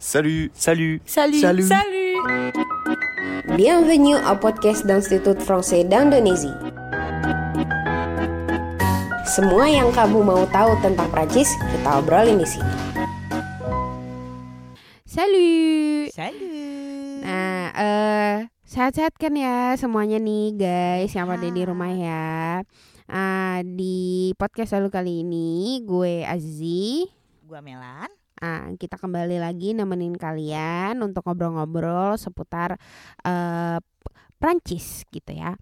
Salut, salut, Salut. Salut. Salut. Bienvenue au podcast d'Institut Français d'Indonésie. Semua yang kamu mau tahu tentang Prancis, kita obrolin di sini. Salut. Salut. Nah, eh sehat-sehat kan ya semuanya nih guys yang pada di rumah ya. Ah, di podcast lalu kali ini gue Azizi. Gua Melan. Ah, kita kembali lagi nemenin kalian untuk ngobrol-ngobrol seputar eh Prancis gitu ya.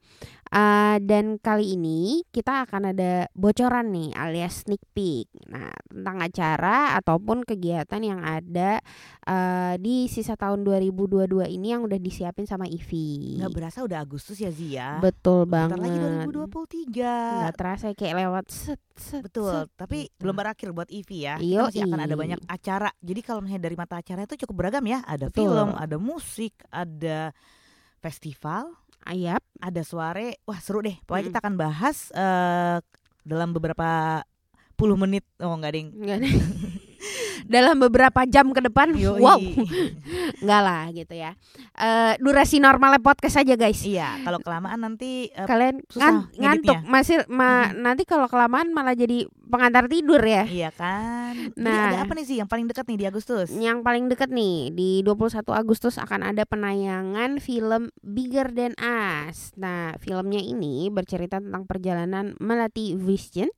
Ah, dan kali ini kita akan ada bocoran nih alias sneak peek. Nah, tentang acara ataupun kegiatan yang ada eh di sisa tahun 2022 ini yang udah disiapin sama Ivi. Nggak berasa udah Agustus ya Zia. Betul Bentar banget. lagi 2023. Nggak terasa kayak lewat set, set, Betul, set tapi gitu. belum berakhir buat Ivi ya. Yoi. Kita masih akan ada banyak acara. Jadi kalau misalnya dari mata acara itu cukup beragam ya. Ada Betul. film, ada musik, ada festival, Ayap. ada soare. Wah seru deh. Pokoknya Mm. kita akan bahas eh, dalam beberapa puluh menit. Oh enggak ding. Nggak ada. Dalam beberapa jam ke depan, Yoi. wow, nggak lah gitu ya. Eh durasi normalnya podcast aja guys. Iya, kalau kelamaan nanti eh, Kalian susah ngan- ngantuk, masih ma- nanti kalau kelamaan malah jadi pengantar tidur ya. Iya kan. Jadi Nah. ada apa nih sih yang paling dekat nih di Agustus? Yang paling deket nih di 21 Agustus akan ada penayangan film Bigger Than Us. Nah, filmnya ini bercerita tentang perjalanan Melati Vision.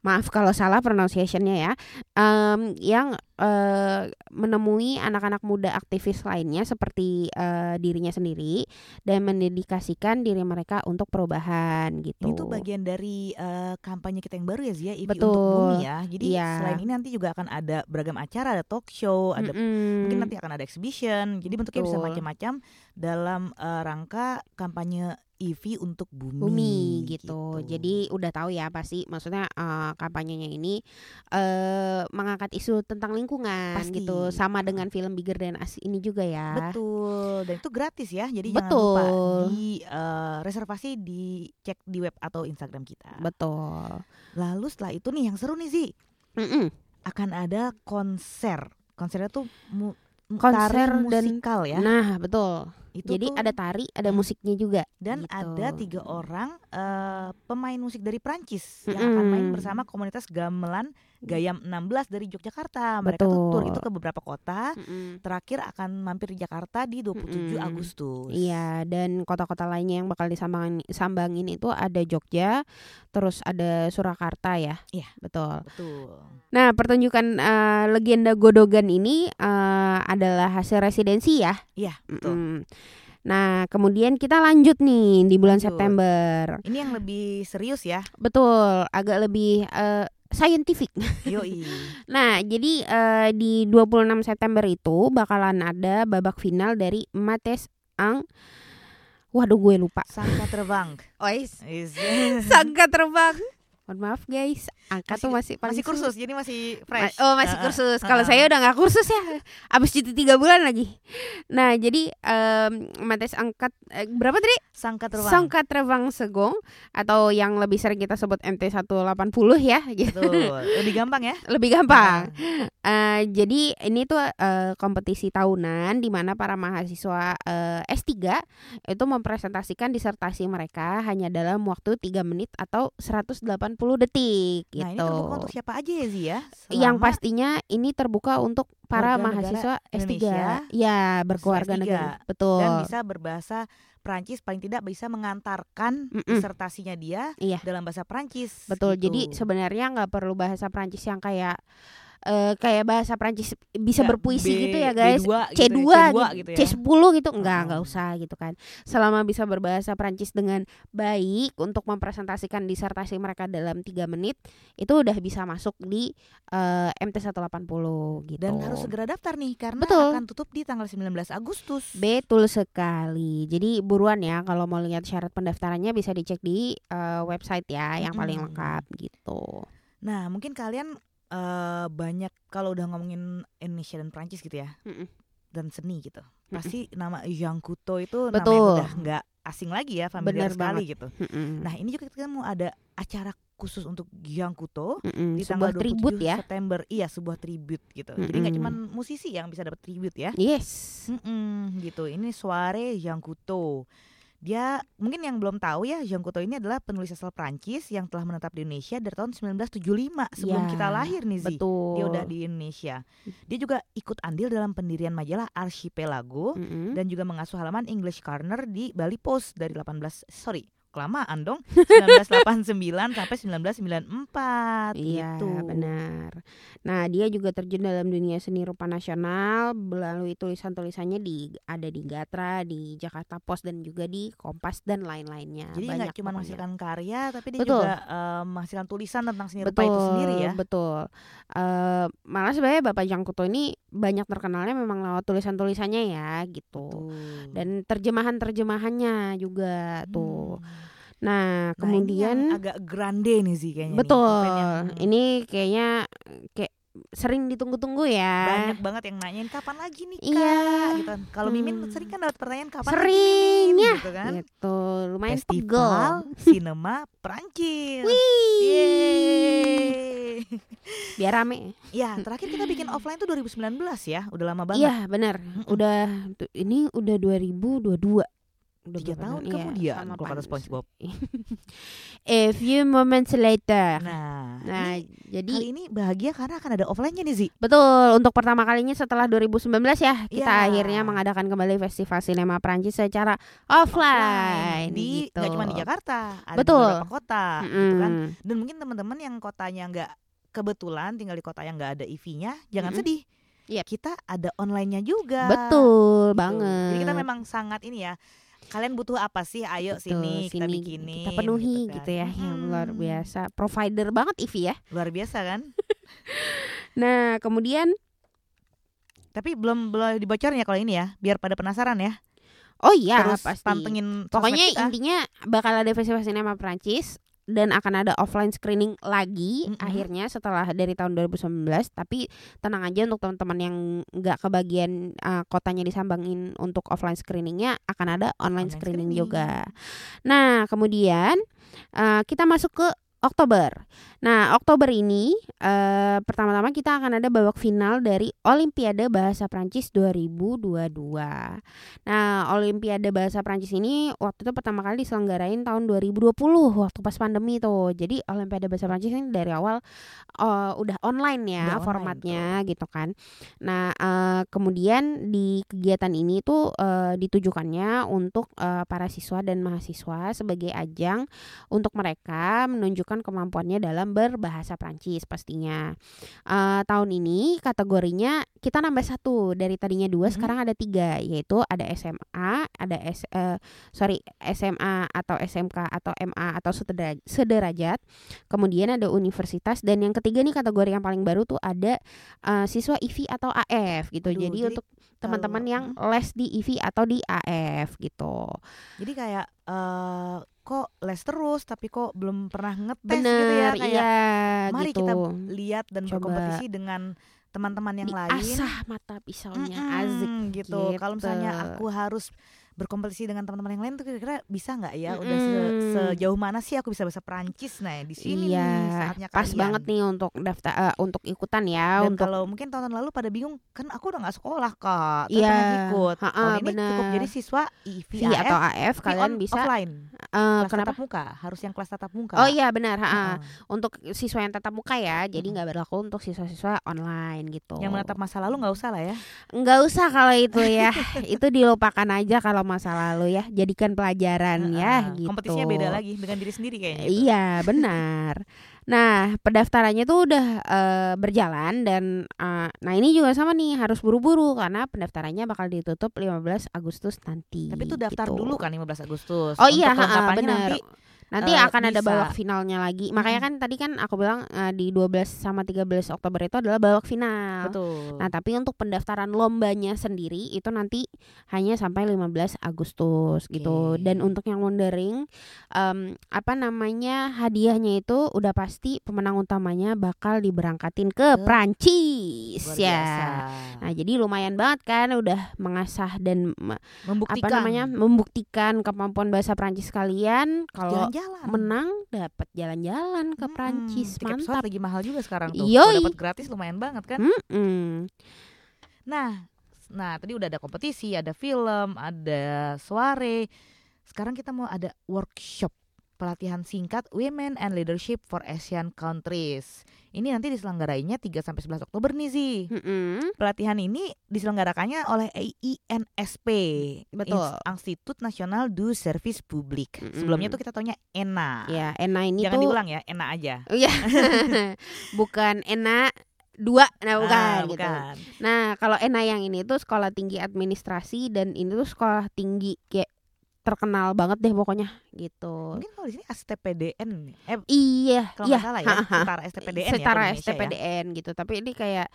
Maaf kalau salah pronunciationnya ya. Em, yang eh, menemui anak-anak muda aktivis lainnya seperti eh, dirinya sendiri dan mendedikasikan diri mereka untuk perubahan gitu. Ini tuh bagian dari eh, kampanye kita yang baru ya Zia, Ivi Betul. untuk bumi ya. Jadi Iya. selain ini nanti juga akan ada beragam acara, ada talk show, ada Mm-mm. mungkin nanti akan ada exhibition. Jadi bentuknya bisa Betul. macam-macam dalam eh, rangka kampanye Ivi untuk bumi. bumi gitu. Jadi udah tahu ya pasti maksudnya eh, kampanyenya ini eh mengangkat isu tentang lingkungan Pasti. gitu. Sama dengan film Bigger Than Us ini juga ya. Betul, dan itu gratis ya. Jadi Betul. jangan lupa di eh, reservasi dicek di web atau Instagram kita. Betul. Lalu setelah itu nih yang seru nih Zi, Mm-mm. akan ada konser. Konsernya tuh mu- Konser tari dan- musikal ya. Nah, betul. Itu Jadi tuh- ada tari, ada Hmm. musiknya juga. dan gitu. ada tiga orang eh, pemain musik dari Prancis yang akan main bersama komunitas gamelan Gayam 16 dari Yogyakarta. Mereka tuh tur Betul. itu ke beberapa kota. Mm-mm. Terakhir akan mampir di Jakarta di 27 Mm-mm. Agustus. Iya, dan kota-kota lainnya yang bakal disambangin sambangin itu ada Jogja, terus ada Surakarta ya. Iya. Betul. Betul. Nah, pertunjukan eh, legenda Godogan ini eh, adalah hasil residensi ya. Iya, betul. Mm. Nah, kemudian kita lanjut nih di bulan Lanjut. September. Ini yang lebih serius ya. Betul, agak lebih eh, scientific. Yoi. Nah, jadi eh, di 26 September itu bakalan ada babak final dari Mates Ang Waduh, gue lupa. Sangka terbang. Ois. Is- Sangka terbang. Mohon maaf guys, angka Masih- tuh masih paling masih sulit. kursus, jadi masih Ma- fresh. Oh masih Heeh, kursus. Kalau heeh. saya udah nggak kursus ya, abis cuti tiga bulan lagi. Nah jadi em, Mates angkat eh, berapa tadi? Sangka terbang. Sangka terbang segong atau yang lebih sering kita sebut MT 180 ya, gitu. Betul. Lebih gampang ya. Lebih gampang. Eh, jadi ini tuh eh, kompetisi tahunan di mana para mahasiswa eh, S3 itu mempresentasikan disertasi mereka hanya dalam waktu 3 menit atau 180 detik gitu. Nah, ini terbuka untuk siapa aja ya Zi ya? yang Selama pastinya ini terbuka untuk para mahasiswa S3 Indonesia, ya berkeluarga S3, negara betul dan bisa berbahasa Prancis paling tidak bisa mengantarkan Mm-mm. disertasinya dia Iya. dalam bahasa Prancis. betul gitu. jadi sebenarnya nggak perlu bahasa Prancis yang kayak eh, kayak bahasa Prancis bisa Ya, berpuisi B- gitu ya guys B2 C2 gitu gitu, ya, C2 gitu ya. C10 gitu enggak Heeh. enggak usah gitu kan selama bisa berbahasa Prancis dengan baik untuk mempresentasikan disertasi mereka dalam tiga menit itu udah bisa masuk di eh, MT 180 gitu Dan harus segera daftar nih karena Betul. akan tutup di tanggal 19 Agustus. Betul sekali. Jadi buruan ya kalau mau lihat syarat pendaftarannya bisa dicek di eh, website ya yang paling lengkap gitu. Nah, mungkin kalian eh, banyak kalau udah ngomongin Indonesia dan Prancis gitu ya. Mm-mm. Dan seni gitu. Pasti nama Jean Coutu itu nama Betul. yang udah nggak asing lagi ya, familiar Bener sekali gitu. Mm-mm. Nah, ini juga kita mau ada acara khusus untuk Giang Kuto Mm-mm, di sebuah tanggal 27 tribut ya. September. Iya, sebuah tribute gitu. Jadi nggak cuma musisi yang bisa dapat tribute ya. Yes. Mm-mm, gitu. Ini Soare Jean Coutu. Dia mungkin yang belum tahu ya, Jean Coutu ini adalah penulis asal Prancis yang telah menetap di Indonesia dari tahun 1975 sebelum Ya, kita lahir nih Zi. Betul. Dia udah di Indonesia. Dia juga ikut andil dalam pendirian majalah Archipelago Mm-mm. dan juga mengasuh halaman English Corner di Bali Post dari 18 sorry kelamaan dong 1989 sampai 1994 Iya gitu. benar. Nah dia juga terjun dalam dunia seni rupa nasional melalui tulisan-tulisannya di ada di Gatra, di Jakarta Post dan juga di Kompas dan lain-lainnya. Jadi nggak cuma menghasilkan karya, tapi dia Betul. juga eh, menghasilkan tulisan tentang seni rupa betul itu sendiri ya. Betul. Eh, malah sebenarnya Bapak Jangkuto ini banyak terkenalnya memang lewat tulisan-tulisannya ya gitu. Betul. Dan terjemahan-terjemahannya juga tuh. Hmm. Nah, Nah, ini yang kemudian agak grande nih sih kayaknya. nih. betul. Event yang Ini kayaknya kayak sering ditunggu-tunggu ya. banyak banget yang nanyain kapan lagi nih kak Iya. gitu. Kalau Mimin Hmm. sering kan dapat pertanyaan kapan Sering lagi Mimin ya, gitu kan. Gitu, lumayan Festival pegel. Sinema Prancis. Wih. Yeay. Biar rame. Ya, terakhir kita bikin offline tuh 2019 ya. Udah lama banget. Iya, benar. Udah ini udah 2022. Udah Tiga tahun Iya, kemudian sama kalau kata SpongeBob. A few moments later. Nah, Nah, ini jadi kali ini bahagia karena akan ada offline-nya nih Zi. betul untuk pertama kalinya setelah 2019 ya kita Iya. akhirnya mengadakan kembali festival sinema Prancis secara offline, di gitu. nggak cuma di Jakarta, ada Betul. di beberapa kota gitu kan. Dan mungkin teman-teman yang kotanya nggak kebetulan tinggal di kota yang nggak ada EV-nya, jangan Mm-mm. sedih. Yep. Kita ada online-nya juga. Betul gitu. banget. Jadi kita memang sangat ini ya. Kalian butuh apa sih? Ayo Betul, sini, kita sini bikinin. kita penuhi kan. gitu ya yang luar biasa provider banget Ivi ya Luar biasa kan? nah kemudian Tapi belum belum dibocornya kalau ini ya, biar pada penasaran ya. oh iya Terus pasti pantengin pokoknya kita. intinya bakal ada festival sinema Prancis dan akan ada offline screening lagi Mm-mm. akhirnya setelah dari tahun 2019 tapi tenang aja untuk teman-teman yang nggak kebagian uh, kotanya disambangin untuk offline screeningnya akan ada online, Online screening, screening. juga nah kemudian uh, kita masuk ke Oktober. Nah, Oktober ini eh, pertama-tama kita akan ada babak final dari Olimpiade Bahasa Prancis 2022. Nah, Olimpiade Bahasa Prancis ini waktu itu pertama kali diselenggarain tahun 2020 waktu pas pandemi tuh. Jadi Olimpiade Bahasa Prancis ini dari awal eh, udah online ya Udah online formatnya gitu kan. Nah, eh, kemudian di kegiatan ini tuh eh, ditujukannya untuk eh, para siswa dan mahasiswa sebagai ajang untuk mereka menunjukkan kemampuannya dalam berbahasa Prancis pastinya. Eh, tahun ini kategorinya kita nambah satu dari tadinya dua Mhm. sekarang ada tiga yaitu ada SMA, ada S, eh, sorry SMA atau SMK atau MA atau sederajat. Kemudian ada universitas dan yang ketiga nih kategori yang paling baru tuh ada eh, siswa IV atau AF gitu. Aduh, jadi, jadi untuk teman-teman kalau- yang les di IV atau di AF gitu. Jadi kayak eh kok les terus tapi kok belum pernah ngetes Bener, gitu ya kayak iya mari gitu. kita lihat dan Coba berkompetisi dengan teman-teman yang lain. Diasah mata pisaunya Mm-mm, Azik gitu. Kalau gitu. misalnya aku harus berkompetisi dengan teman-teman yang lain tuh kira-kira bisa nggak ya? Udah se- Mm-mm. sejauh mana sih aku bisa bahasa Prancis? Nah, di sini iya, nih saatnya pas kalian. banget nih untuk daftar eh, untuk ikutan ya Dan untuk kalau mungkin tahun lalu pada bingung, kan aku udah nggak sekolah kak, tapi Iya, pengen ikut. ha-ha, Tahun ini cukup bener. jadi siswa IV, atau AF kalian on- bisa offline, eh, kelas kenapa? tatap muka, harus yang kelas tatap muka. Oh iya benar, ha-ha. Heeh. untuk siswa yang tatap muka ya, jadi nggak berlaku untuk siswa-siswa online gitu. Yang menatap masa lalu nggak usah lah ya. nggak usah kalau itu ya, itu dilupakan aja kalau masa lalu ya, jadikan pelajaran ya Heeh. gitu. Kompetisinya beda lagi dengan diri sendiri kayaknya. gitu. Iya benar. Nah pendaftarannya tuh udah eh, berjalan dan eh, nah ini juga sama nih harus buru-buru karena pendaftarannya bakal ditutup 15 Agustus nanti. Tapi itu daftar gitu. dulu kan 15 Agustus. Oh Untuk iya, benar. nanti Nanti eh, akan ada bisa. babak finalnya lagi. Makanya kan tadi kan aku bilang eh, di 12 sama 13 Oktober itu adalah babak final. betul. Nah, tapi untuk pendaftaran lombanya sendiri itu nanti hanya sampai 15 Agustus gitu. Oke. Dan untuk yang wondering em, apa namanya hadiahnya itu udah pasti pemenang utamanya bakal diberangkatin ke Ke Prancis ya. Nah, jadi lumayan banget kan udah mengasah dan me- Membuktikan apa namanya membuktikan kemampuan bahasa Prancis kalian kalau jalan-jalan. menang dapat jalan-jalan ke Mm-mm, Prancis tiket pesawat mantap lagi mahal juga sekarang tuh. Dapat gratis lumayan banget kan. Mm-mm. Nah, nah tadi udah ada kompetisi, ada film, ada soare. Sekarang kita mau ada workshop pelatihan singkat Women and Leadership for Asian Countries. Ini nanti diselenggarainya 3 sampai 11 Oktober nih sih. Mm-mm. Pelatihan ini diselenggarakannya oleh INSP, Betul. Ins- Institut Nasional du Service Public. Mm-mm. Sebelumnya tuh kita taunya ENA. ya Ena ini Jangan tuh diulang ya, ENA aja. Oh, Iya. bukan Ena dua nah bukan Ah, gitu. bukan. Nah, kalau ENA yang ini tuh sekolah tinggi administrasi dan ini tuh sekolah tinggi kayak terkenal banget deh pokoknya gitu. Mungkin kalau di sini STPDN. Eh, Iya, kalau iya. salah ya, ha-ha. setara STPDN ya. Setara Indonesia ya. STPDN gitu, tapi ini kayak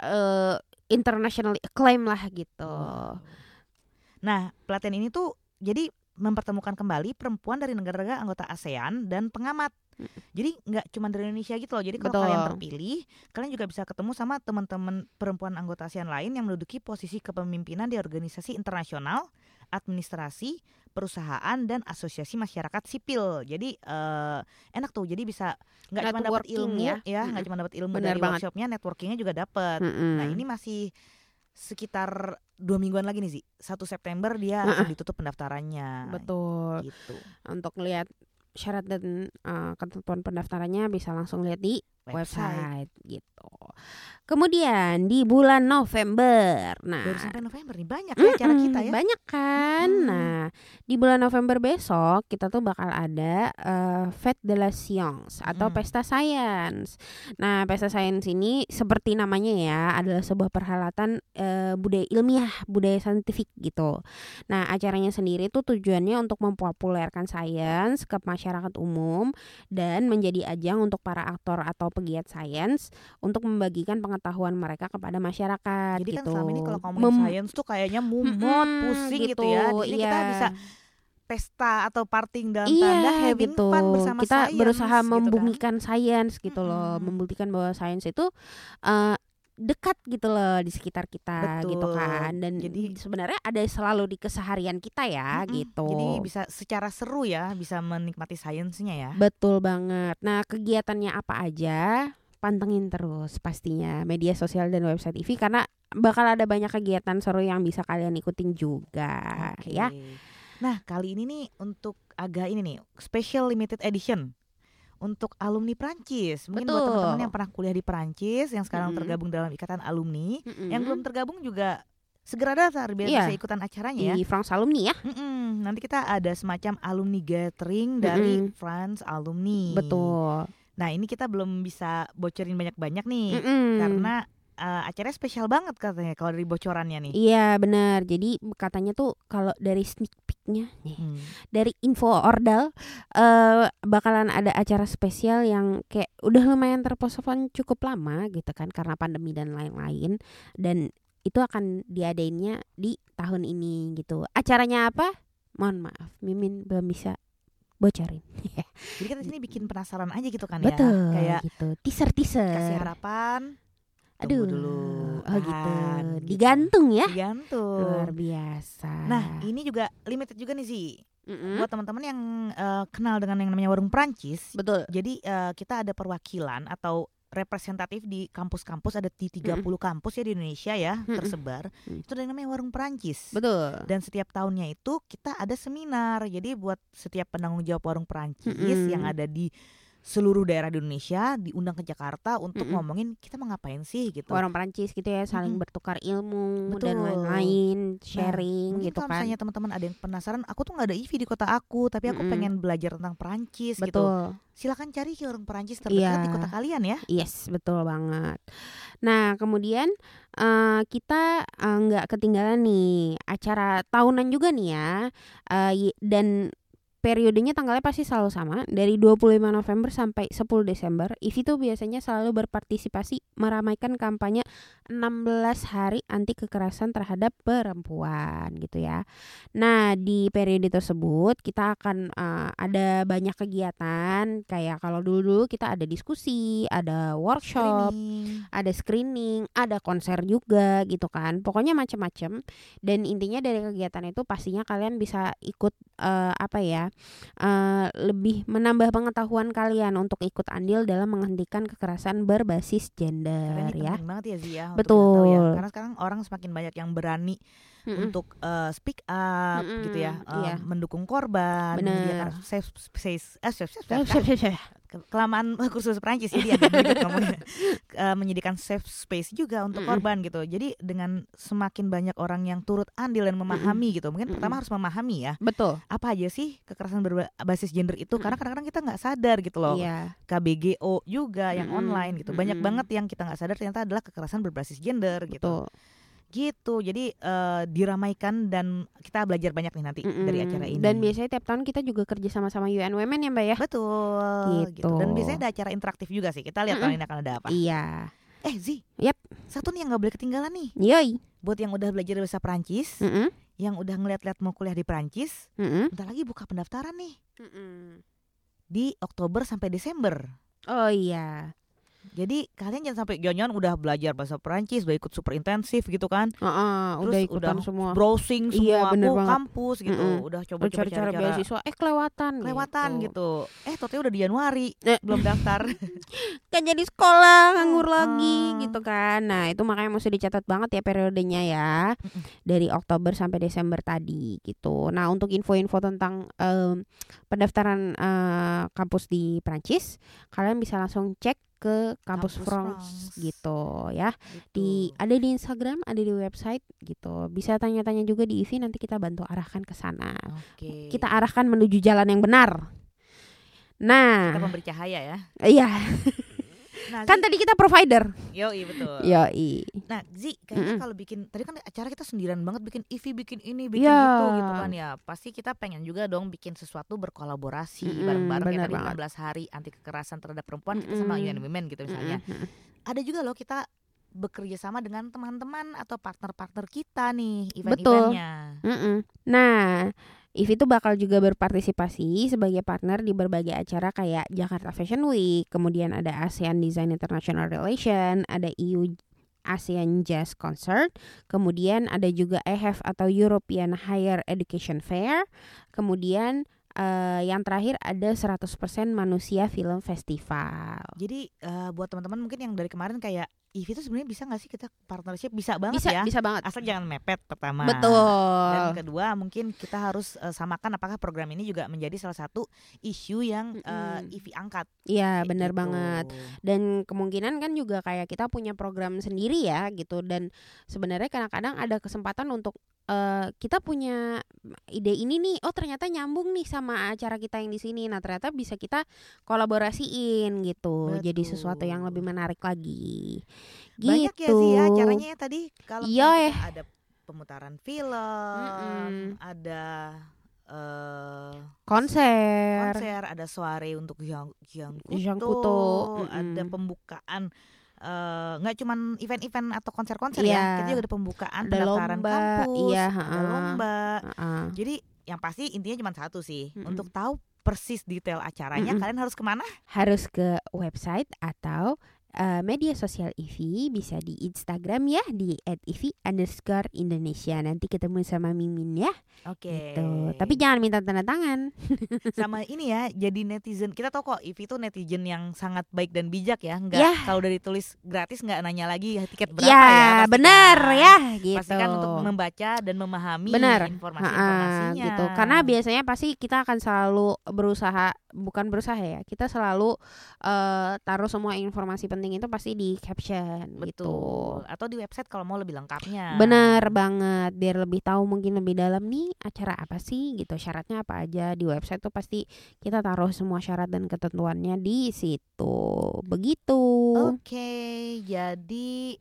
eh internationally acclaim lah gitu. Nah, pelatihan ini tuh jadi mempertemukan kembali perempuan dari negara-negara anggota ASEAN dan pengamat. Jadi nggak cuma dari Indonesia gitu loh. Jadi kalau Betul. kalian terpilih, kalian juga bisa ketemu sama teman-teman perempuan anggota ASEAN lain yang menduduki posisi kepemimpinan di organisasi internasional, administrasi, perusahaan dan asosiasi masyarakat sipil. Jadi eh, enak tuh. Jadi bisa nggak cuma dapat ilmu ya. ya, nggak Mm-mm. cuma dapat ilmu Benar dari banget. workshopnya, networkingnya juga dapat. Mm-mm. Nah ini masih sekitar dua mingguan lagi nih sih. Satu September dia Heeh. akan ditutup pendaftarannya. betul. Gitu. Untuk lihat syarat dan eh, ketentuan pendaftarannya bisa langsung lihat di Website. website gitu. Kemudian di bulan November. Nah, Baru sampai November nih banyak ya acara kita ya. Banyak kan. Mm. Nah, di bulan November besok kita tuh bakal ada eh, Fête de la Science atau Mm. Pesta Sains. Nah, Pesta Sains ini seperti namanya ya, adalah sebuah perhelatan eh, budaya ilmiah, budaya saintifik gitu. Nah, acaranya sendiri tuh tujuannya untuk mempopulerkan sains ke masyarakat umum dan menjadi ajang untuk para aktor atau pegiat sains untuk membagikan pengetahuan mereka kepada masyarakat Jadi kan gitu. selama ini kalau ngomongin sains tuh kayaknya mumot, Mm-mm, pusing gitu, ya. Di sini kita iya. bisa pesta atau partying dalam iya, tanda having gitu. fun bersama kita sains berusaha gitu kan. membumikan sains gitu loh, Mm-mm. membuktikan bahwa sains itu eh, dekat gitu loh di sekitar kita gitu Betul. kan. Dan Jadi- sebenarnya ada selalu di keseharian kita ya Mm-mm. gitu. Jadi bisa secara seru ya, bisa menikmati sainsnya ya. Betul banget. Nah, kegiatannya apa aja? Pantengin terus pastinya media sosial dan website TV karena bakal ada banyak kegiatan seru yang bisa kalian ikutin juga Oke. ya. Nah, kali ini nih untuk agak ini nih, special limited edition untuk alumni Prancis. Mungkin buat Betul. teman-teman yang pernah kuliah di Prancis, yang sekarang Mm-mm. tergabung dalam ikatan alumni, Mm-mm. yang belum tergabung juga segera daftar biar Iya. bisa ikutan acaranya ya. di France Alumni ya. Mm-mm, Nanti kita ada semacam alumni gathering dari Mm-mm. France alumni. Betul. Nah ini kita belum bisa bocorin banyak-banyak nih, Mm-mm. karena eh, acaranya spesial banget katanya kalau dari bocorannya nih. Iya benar. Jadi katanya tuh kalau dari sneak peeknya nih, Hmm. dari info ordal eh bakalan ada acara spesial yang kayak udah lumayan terpostpone cukup lama gitu kan karena pandemi dan lain-lain dan itu akan diadainnya di tahun ini gitu. Acaranya apa? Mohon maaf, Mimin belum bisa bocorin. Jadi kita di sini bikin penasaran aja gitu kan Betul. ya, kayak gitu. Teaser-teaser. kasih harapan. Tunggu Aduh. dulu. Oh gitu. gitu. Digantung ya. Digantung. Luar biasa. Nah ini juga limited juga nih sih Mm-mm. buat teman-teman yang eh, kenal dengan yang namanya warung Prancis. betul. Jadi eh, kita ada perwakilan atau representatif di kampus-kampus ada di 30 kampus ya di Indonesia ya Mm-mm. tersebar. Mm. Itu ada yang namanya warung Prancis. Betul. Dan setiap tahunnya itu kita ada seminar. Jadi buat setiap penanggung jawab warung Prancis Mm-mm. yang ada di seluruh daerah di Indonesia diundang ke Jakarta untuk Mm-mm. ngomongin kita mau ngapain sih gitu. orang Perancis gitu ya saling Mm-mm. bertukar ilmu dan Betul. lain-lain Nah, sharing Mungkin gitu kalau kan misalnya teman-teman ada yang penasaran, aku tuh nggak ada IV di kota aku, tapi aku Mm-mm. pengen belajar tentang Perancis gitu. betul Silakan cari ke warung Perancis terdekat Iya. di kota kalian ya. yes betul banget nah kemudian eh, kita eh, nggak ketinggalan nih acara tahunan juga nih ya y- dan periodenya tanggalnya pasti selalu sama dari 25 November sampai 10 Desember. IVI tuh biasanya selalu berpartisipasi meramaikan kampanye 16 hari anti kekerasan terhadap perempuan gitu ya. Nah, di periode tersebut kita akan eh, ada banyak kegiatan kayak kalau dulu-dulu kita ada diskusi, ada workshop, Screening. ada screening, ada konser juga gitu kan. Pokoknya macam-macam. Dan intinya dari kegiatan itu pastinya kalian bisa ikut eh, apa ya? Eh, lebih menambah pengetahuan kalian untuk ikut andil dalam menghentikan kekerasan berbasis Karena gender ini ya. banget ya Zia kita Betul. ya. Karena sekarang orang semakin banyak yang berani Mm-mm. untuk eh, speak up Mm-mm, gitu ya, eh, iya. mendukung korban, menyediakan safe space, eh, safe siap. ke- kelamaan kursus Perancis jadi agak ribet ngomongnya. Eh, menyediakan safe space juga untuk Mm-mm. korban gitu. Jadi dengan semakin banyak orang yang turut andil dan memahami gitu. Mungkin pertama Mm-mm. harus memahami ya Betul. apa aja sih kekerasan berbasis gender itu karena kadang-kadang kita nggak sadar gitu loh. Iya. KBGO juga yang Mm-mm, online gitu. Banyak mm-mm. banget yang kita nggak sadar ternyata adalah kekerasan berbasis gender gitu. Betul. Gitu. Jadi eh, diramaikan dan kita belajar banyak nih nanti dari Mm-mm. acara ini. Dan biasanya tiap tahun kita juga kerja sama-sama UN Women ya Mbak ya. betul Gitu. Dan biasanya ada acara interaktif juga sih. Kita lihat tahun ini akan ada apa. Iya. Eh Zi, Yap. satu nih yang nggak boleh ketinggalan nih. Yoi. Buat yang udah belajar bahasa Perancis, Mm-mm. yang udah ngeliat-liat mau kuliah di Perancis, Mm-mm. bentar lagi buka pendaftaran nih Mm-mm. di Oktober sampai Desember. Oh iya. Jadi kalian jangan sampai jangan udah belajar bahasa Perancis, udah ikut super intensif gitu kan, Heeh, Terus udah ikutan udah semua. browsing Iya, semua bener aku banget. kampus gitu, Mm-mm. udah Udah coba-coba cari-cari cara-cara beasiswa eh kelewatan kelewatan gitu. Eh, totalnya udah di Januari Eh. belum daftar. Kan jadi sekolah nganggur Mm-mm. lagi gitu kan. Nah, itu makanya mesti dicatat banget ya periodenya ya. Dari Oktober sampai Desember tadi gitu. Nah, untuk info-info tentang em, pendaftaran eh, kampus di Prancis, kalian bisa langsung cek ke kampus, Kampus gitu ya. Gitu. Di ada di Instagram, ada di website gitu. Bisa tanya-tanya juga di Ivi nanti kita bantu arahkan ke sana. Oke. Kita arahkan menuju jalan yang benar. Nah, Kita pemberi cahaya ya. iya, Nah, kan tadi kita provider. yoi betul. Yoi. Nah, Zi, kayaknya Mm-mm. kalau bikin tadi kan acara kita sendirian banget bikin EV, bikin ini, bikin Ya. gitu gitu kan ya. Pasti kita pengen juga dong bikin sesuatu berkolaborasi bareng-bareng kayak bener tadi banget. 14 hari anti kekerasan terhadap perempuan kita sama. UN Women gitu misalnya. Mm-mm. Ada juga loh kita bekerja sama dengan teman-teman atau partner-partner kita nih Betul. event-eventnya. Mm-mm. Nah, Ivi tuh bakal juga berpartisipasi sebagai partner di berbagai acara kayak Jakarta Fashion Week, kemudian ada ASEAN Design International Relation, ada EU ASEAN Jazz Concert, kemudian ada juga EHF atau European Higher Education Fair, kemudian eh, yang terakhir ada 100% Manusia Film Festival. Jadi eh, buat teman-teman mungkin yang dari kemarin kayak EV itu sebenarnya bisa nggak sih kita partnership bisa banget Bisa ya. bisa banget. Asal jangan mepet pertama. Betul. Dan kedua mungkin kita harus eh, samakan apakah program ini juga menjadi salah satu isu yang eh, Mm-mm. EV angkat. Iya, benar gitu. banget. dan kemungkinan kan juga kayak kita punya program sendiri ya gitu dan sebenarnya kadang-kadang ada kesempatan untuk eh, kita punya ide ini nih oh ternyata nyambung nih sama acara kita yang di sini nah ternyata bisa kita kolaborasiin gitu jadi sesuatu yang lebih Betul. menarik lagi Banyak ya gitu sih ya caranya ya tadi kalau Iya, eh. ada pemutaran film, Mm-mm. ada eh konser, konser, ada soare untuk yang yang kuto, ada pembukaan eh, nggak cuman event-event atau konser-konser Iya. ya, kita juga ada pembukaan Ada pendaftaran lomba, kampus, iya, ada ha-ha. lomba. Heeh. Jadi yang pasti intinya cuma satu sih, Mm-mm. untuk tahu persis detail acaranya Mm-mm. kalian harus ke mana? harus ke website atau eh, media sosial IVI bisa di Instagram ya di @ivi underscore Indonesia nanti ketemu sama Mimin ya. Oke. gitu. Tapi jangan minta tanda tangan. Sama ini ya jadi netizen. Kita tahu kok Ivi tuh netizen yang sangat baik dan bijak ya. Nggak Ya. kalau udah ditulis gratis nggak nanya lagi tiket berapa ya ya pasti benar kan. ya gitu. pasti kan untuk membaca dan memahami informasi-informasinya. Gitu. Karena biasanya pasti kita akan selalu berusaha bukan berusaha ya kita selalu eh, taruh semua informasi penting itu pasti di caption gitu betul atau di website kalau mau lebih lengkapnya Benar banget, biar lebih tahu mungkin lebih dalam nih acara apa sih gitu, syaratnya apa aja di website tuh pasti kita taruh semua syarat dan ketentuannya di situ. Begitu. oke jadi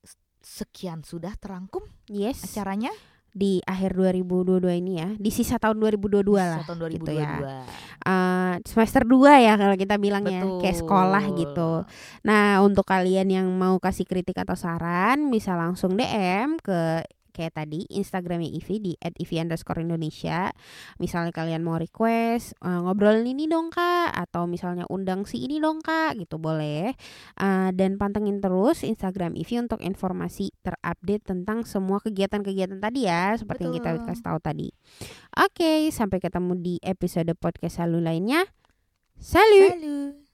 s- sekian sudah terangkum Yes. acaranya Di akhir 2022 ini ya, di sisa tahun 2022 lah. tahun 2022 gitu ya. Eh, semester 2 ya kalau kita bilangnya, Betul. kayak sekolah gitu. Nah, untuk kalian yang mau kasih kritik atau saran bisa langsung DM ke kayak tadi Instagramnya Ivi di @ivi underscore Indonesia. Misalnya kalian mau request uh, ngobrolin ini dong kak, atau misalnya undang si ini dong kak, gitu boleh. Uh, dan pantengin terus Instagram Ivi untuk informasi terupdate tentang semua kegiatan-kegiatan tadi ya, seperti yang kita Betul. kasih tahu tadi. Oke, sampai ketemu di episode podcast Salu lainnya. Salut. Salut.